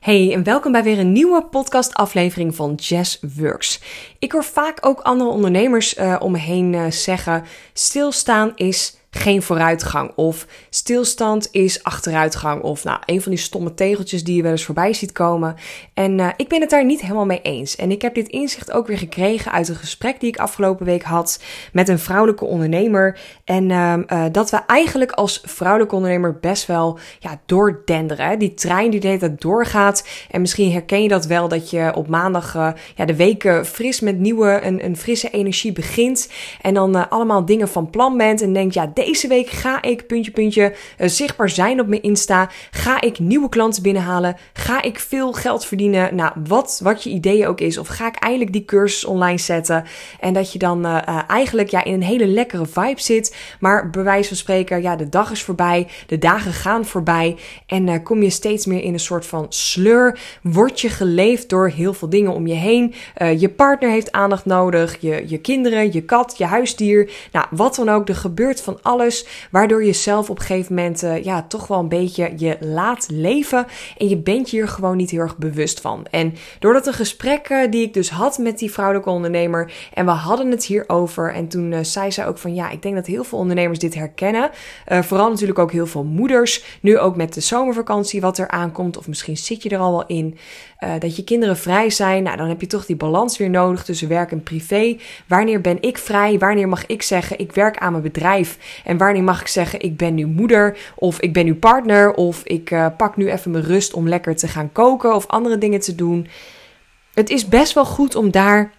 Hey en welkom bij weer een nieuwe podcastaflevering van Jazz Works. Ik hoor vaak ook andere ondernemers uh, om me heen uh, zeggen: stilstaan is geen vooruitgang. Of stilstand is achteruitgang. Of nou, een van die stomme tegeltjes die je wel eens voorbij ziet komen. En uh, ik ben het daar niet helemaal mee eens. En ik heb dit inzicht ook weer gekregen uit een gesprek die ik afgelopen week had met een vrouwelijke ondernemer. En uh, uh, dat we eigenlijk als vrouwelijke ondernemer best wel ja, doordenderen. Die trein die de hele doorgaat. En misschien herken je dat wel dat je op maandag ja, de weken fris met nieuwe, een, een frisse energie begint. En dan allemaal dingen van plan bent en denkt, ja, deze week ga ik puntje puntje uh, zichtbaar zijn op mijn Insta. Ga ik nieuwe klanten binnenhalen? Ga ik veel geld verdienen? Nou, wat, wat je idee ook is. Of ga ik eindelijk die cursus online zetten? En dat je dan uh, uh, eigenlijk ja, in een hele lekkere vibe zit. Maar bij wijze van spreken, ja, de dag is voorbij. De dagen gaan voorbij. En kom je steeds meer in een soort van sleur. Word je geleefd door heel veel dingen om je heen. je partner heeft aandacht nodig. Je, je kinderen, je kat, je huisdier. Nou, wat dan ook. Er gebeurt van alles. Waardoor je zelf op een gegeven moment uh, ja, toch wel een beetje je laat leven. En je bent je hier gewoon niet heel erg bewust van. En doordat een gesprek die ik dus had met die vrouwelijke ondernemer. En we hadden het hierover. En toen uh, zei ze ook van ja, ik denk dat heel veel ondernemers dit herkennen. vooral natuurlijk ook heel veel moeders. Nu ook met de zomervakantie wat er aankomt. Of misschien zit je er al wel in. dat je kinderen vrij zijn. Nou, dan heb je toch die balans weer nodig tussen werk en privé. Wanneer ben ik vrij? Wanneer mag ik zeggen ik werk aan mijn bedrijf? En wanneer mag ik zeggen, ik ben nu moeder of ik ben nu partner of ik uh, pak nu even mijn rust om lekker te gaan koken of andere dingen te doen. Het is best wel goed om daar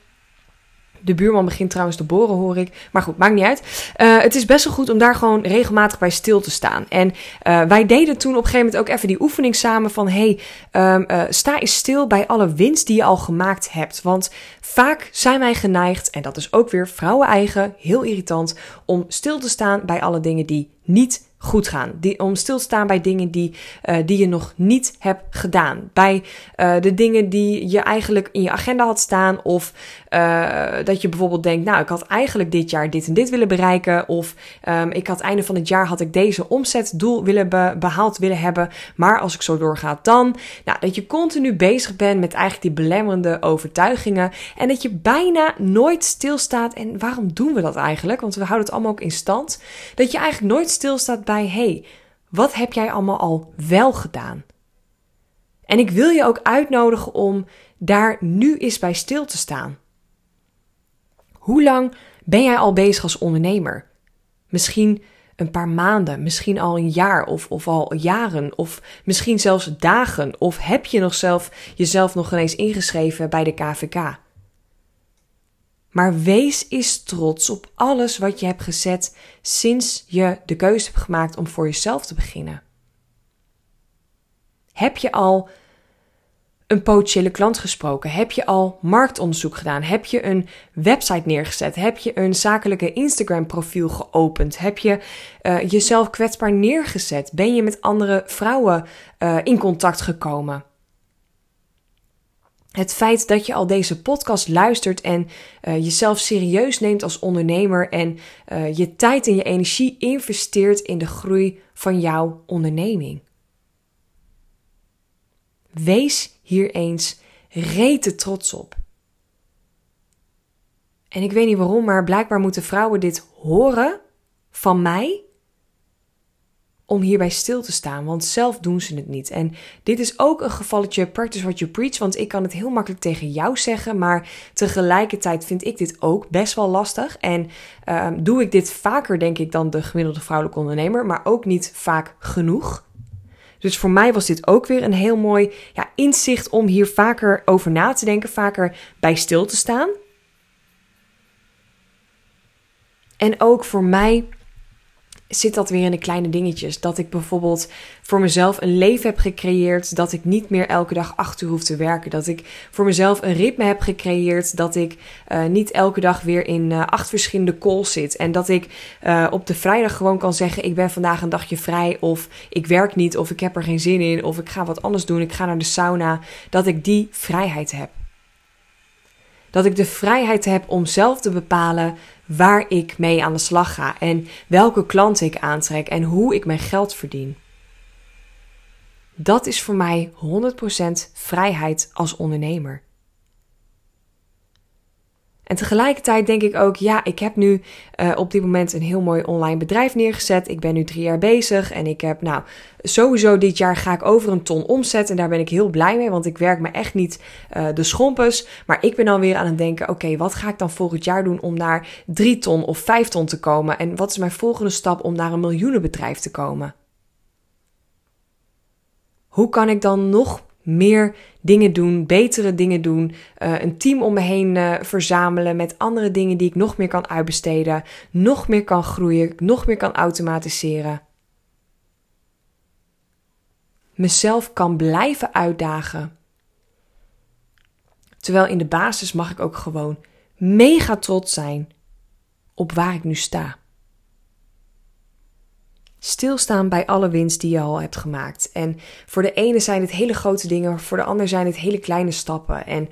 de buurman begint trouwens te boren, hoor ik. Maar goed, maakt niet uit. Uh, het is best wel goed om daar gewoon regelmatig bij stil te staan. En uh, wij deden toen op een gegeven moment ook even die oefening samen van... hey, um, uh, sta eens stil bij alle winst die je al gemaakt hebt. Want vaak zijn wij geneigd, en dat is ook weer vrouwen eigen, heel irritant... om stil te staan bij alle dingen die niet goed gaan. Die, om stil te staan bij dingen die, uh, die je nog niet hebt gedaan. Bij uh, de dingen die je eigenlijk in je agenda had staan. Of uh, dat je bijvoorbeeld denkt, nou, ik had eigenlijk dit jaar dit en dit willen bereiken. Of um, ik had einde van het jaar had ik deze omzetdoel willen be behaald willen hebben. Maar als ik zo doorga, dan. Nou, dat je continu bezig bent met eigenlijk die belemmerende overtuigingen. En dat je bijna nooit stilstaat. En waarom doen we dat eigenlijk? Want we houden het allemaal ook in stand. Dat je eigenlijk nooit stilstaat bij: hey, wat heb jij allemaal al wel gedaan? En ik wil je ook uitnodigen om daar nu eens bij stil te staan. Hoe lang ben jij al bezig als ondernemer? Misschien een paar maanden, misschien al een jaar of, of al jaren, of misschien zelfs dagen, of heb je nog zelf jezelf nog ineens ingeschreven bij de KVK? Maar wees eens trots op alles wat je hebt gezet sinds je de keuze hebt gemaakt om voor jezelf te beginnen. Heb je al een potentiële klant gesproken? Heb je al marktonderzoek gedaan? Heb je een website neergezet? Heb je een zakelijke Instagram profiel geopend? Heb je uh, jezelf kwetsbaar neergezet? Ben je met andere vrouwen uh, in contact gekomen? Het feit dat je al deze podcast luistert en uh, jezelf serieus neemt als ondernemer en uh, je tijd en je energie investeert in de groei van jouw onderneming. Wees hier eens rete trots op. En ik weet niet waarom, maar blijkbaar moeten vrouwen dit horen van mij om hierbij stil te staan, want zelf doen ze het niet. En dit is ook een gevalletje practice what you preach, want ik kan het heel makkelijk tegen jou zeggen, maar tegelijkertijd vind ik dit ook best wel lastig. En um, doe ik dit vaker, denk ik, dan de gemiddelde vrouwelijke ondernemer, maar ook niet vaak genoeg. Dus voor mij was dit ook weer een heel mooi ja, inzicht om hier vaker over na te denken, vaker bij stil te staan. En ook voor mij zit dat weer in de kleine dingetjes. Dat ik bijvoorbeeld voor mezelf een leven heb gecreëerd. Dat ik niet meer elke dag acht uur hoef te werken. Dat ik voor mezelf een ritme heb gecreëerd. Dat ik uh, niet elke dag weer in uh, acht verschillende calls zit. En dat ik uh, op de vrijdag gewoon kan zeggen: Ik ben vandaag een dagje vrij. Of ik werk niet. Of ik heb er geen zin in. Of ik ga wat anders doen. Ik ga naar de sauna. Dat ik die vrijheid heb. Dat ik de vrijheid heb om zelf te bepalen waar ik mee aan de slag ga en welke klanten ik aantrek en hoe ik mijn geld verdien. Dat is voor mij 100% vrijheid als ondernemer. En tegelijkertijd denk ik ook, ja, ik heb nu uh, op dit moment een heel mooi online bedrijf neergezet. Ik ben nu drie jaar bezig en ik heb, nou, sowieso dit jaar ga ik over een ton omzet. En daar ben ik heel blij mee, want ik werk me echt niet uh, de schompes. Maar ik ben dan weer aan het denken, oké, wat ga ik dan volgend jaar doen om naar drie ton of vijf ton te komen? En wat is mijn volgende stap om naar een miljoenenbedrijf te komen? Hoe kan ik dan nog meer dingen doen, betere dingen doen, uh, een team om me heen uh, verzamelen met andere dingen die ik nog meer kan uitbesteden, nog meer kan groeien, nog meer kan automatiseren. Mezelf kan blijven uitdagen. Terwijl in de basis mag ik ook gewoon mega trots zijn op waar ik nu sta. Stilstaan bij alle winst die je al hebt gemaakt. En voor de ene zijn het hele grote dingen, voor de ander zijn het hele kleine stappen. En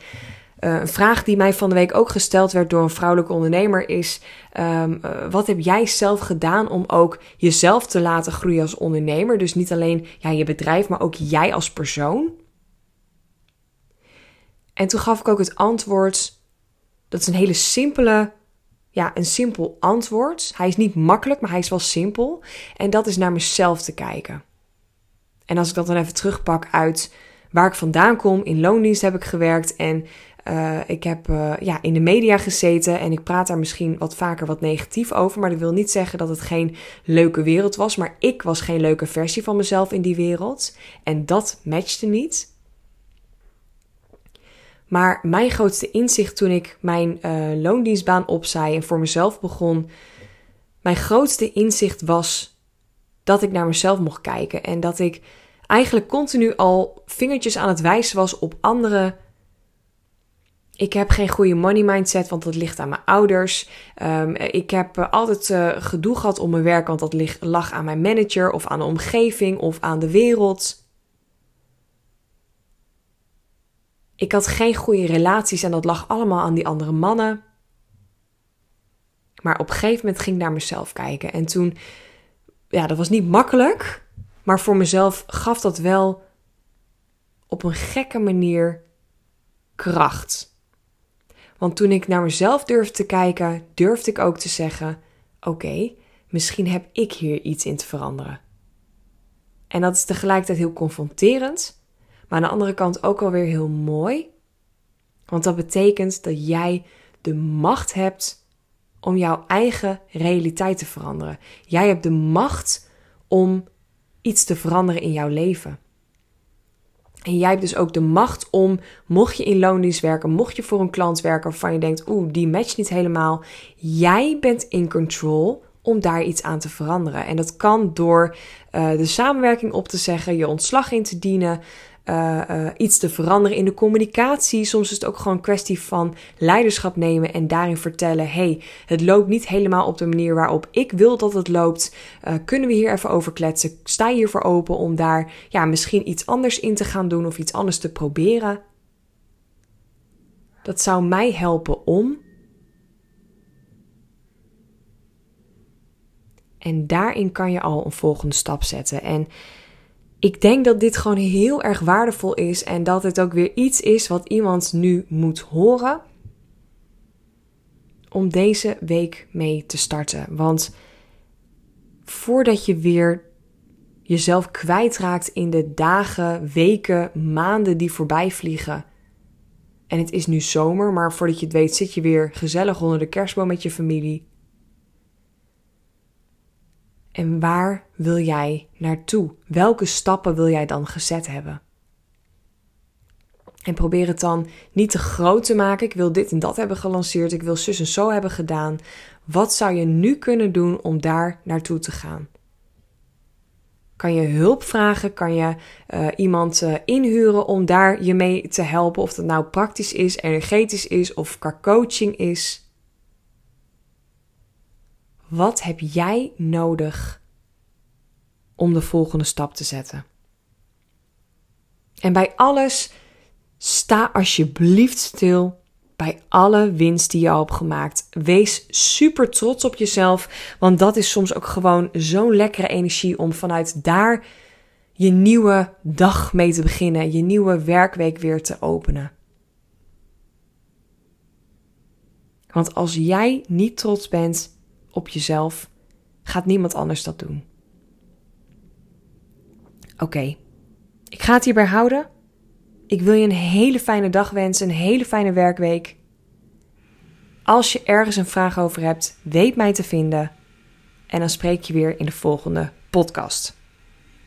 uh, een vraag die mij van de week ook gesteld werd door een vrouwelijke ondernemer is: um, uh, wat heb jij zelf gedaan om ook jezelf te laten groeien als ondernemer? Dus niet alleen ja, je bedrijf, maar ook jij als persoon. En toen gaf ik ook het antwoord. Dat is een hele simpele ja, een simpel antwoord. Hij is niet makkelijk, maar hij is wel simpel. En dat is naar mezelf te kijken. En als ik dat dan even terugpak uit waar ik vandaan kom, in loondienst heb ik gewerkt en uh, ik heb uh, ja, in de media gezeten en ik praat daar misschien wat vaker wat negatief over. Maar dat wil niet zeggen dat het geen leuke wereld was. Maar ik was geen leuke versie van mezelf in die wereld. En dat matchte niet. Maar mijn grootste inzicht toen ik mijn uh, loondienstbaan opzij en voor mezelf begon, mijn grootste inzicht was dat ik naar mezelf mocht kijken en dat ik eigenlijk continu al vingertjes aan het wijzen was op anderen. Ik heb geen goede money mindset, want dat ligt aan mijn ouders. Um, ik heb uh, altijd uh, gedoe gehad om mijn werk, want dat lag aan mijn manager of aan de omgeving of aan de wereld. Ik had geen goede relaties en dat lag allemaal aan die andere mannen. Maar op een gegeven moment ging ik naar mezelf kijken. En toen, ja, dat was niet makkelijk. Maar voor mezelf gaf dat wel op een gekke manier kracht. Want toen ik naar mezelf durfde te kijken, durfde ik ook te zeggen: Oké, misschien heb ik hier iets in te veranderen. En dat is tegelijkertijd heel confronterend. Maar aan de andere kant ook alweer heel mooi. Want dat betekent dat jij de macht hebt om jouw eigen realiteit te veranderen. Jij hebt de macht om iets te veranderen in jouw leven. En jij hebt dus ook de macht om, mocht je in loondienst werken, mocht je voor een klant werken waarvan je denkt, oeh, die matcht niet helemaal. Jij bent in control om daar iets aan te veranderen. En dat kan door uh, de samenwerking op te zeggen, je ontslag in te dienen, uh, uh, iets te veranderen in de communicatie. Soms is het ook gewoon een kwestie van leiderschap nemen en daarin vertellen: hey, het loopt niet helemaal op de manier waarop ik wil dat het loopt. Uh, kunnen we hier even over kletsen? Sta je hiervoor open om daar ja, misschien iets anders in te gaan doen of iets anders te proberen? Dat zou mij helpen om. En daarin kan je al een volgende stap zetten. En ik denk dat dit gewoon heel erg waardevol is en dat het ook weer iets is wat iemand nu moet horen om deze week mee te starten. Want voordat je weer jezelf kwijtraakt in de dagen, weken, maanden die voorbij vliegen. En het is nu zomer, maar voordat je het weet zit je weer gezellig onder de kerstboom met je familie. En waar wil jij naartoe? Welke stappen wil jij dan gezet hebben? En probeer het dan niet te groot te maken. Ik wil dit en dat hebben gelanceerd. Ik wil zus en zo hebben gedaan. Wat zou je nu kunnen doen om daar naartoe te gaan? Kan je hulp vragen? Kan je uh, iemand uh, inhuren om daar je mee te helpen? Of dat nou praktisch is, energetisch is of qua coaching is. Wat heb jij nodig om de volgende stap te zetten? En bij alles sta alsjeblieft stil bij alle winst die je hebt gemaakt. Wees super trots op jezelf, want dat is soms ook gewoon zo'n lekkere energie om vanuit daar je nieuwe dag mee te beginnen, je nieuwe werkweek weer te openen. Want als jij niet trots bent op jezelf, gaat niemand anders dat doen. Oké, ik ga het hierbij houden. Ik wil je een hele fijne dag wensen, een hele fijne werkweek. Als je ergens een vraag over hebt, weet mij te vinden. En dan spreek je weer in de volgende podcast.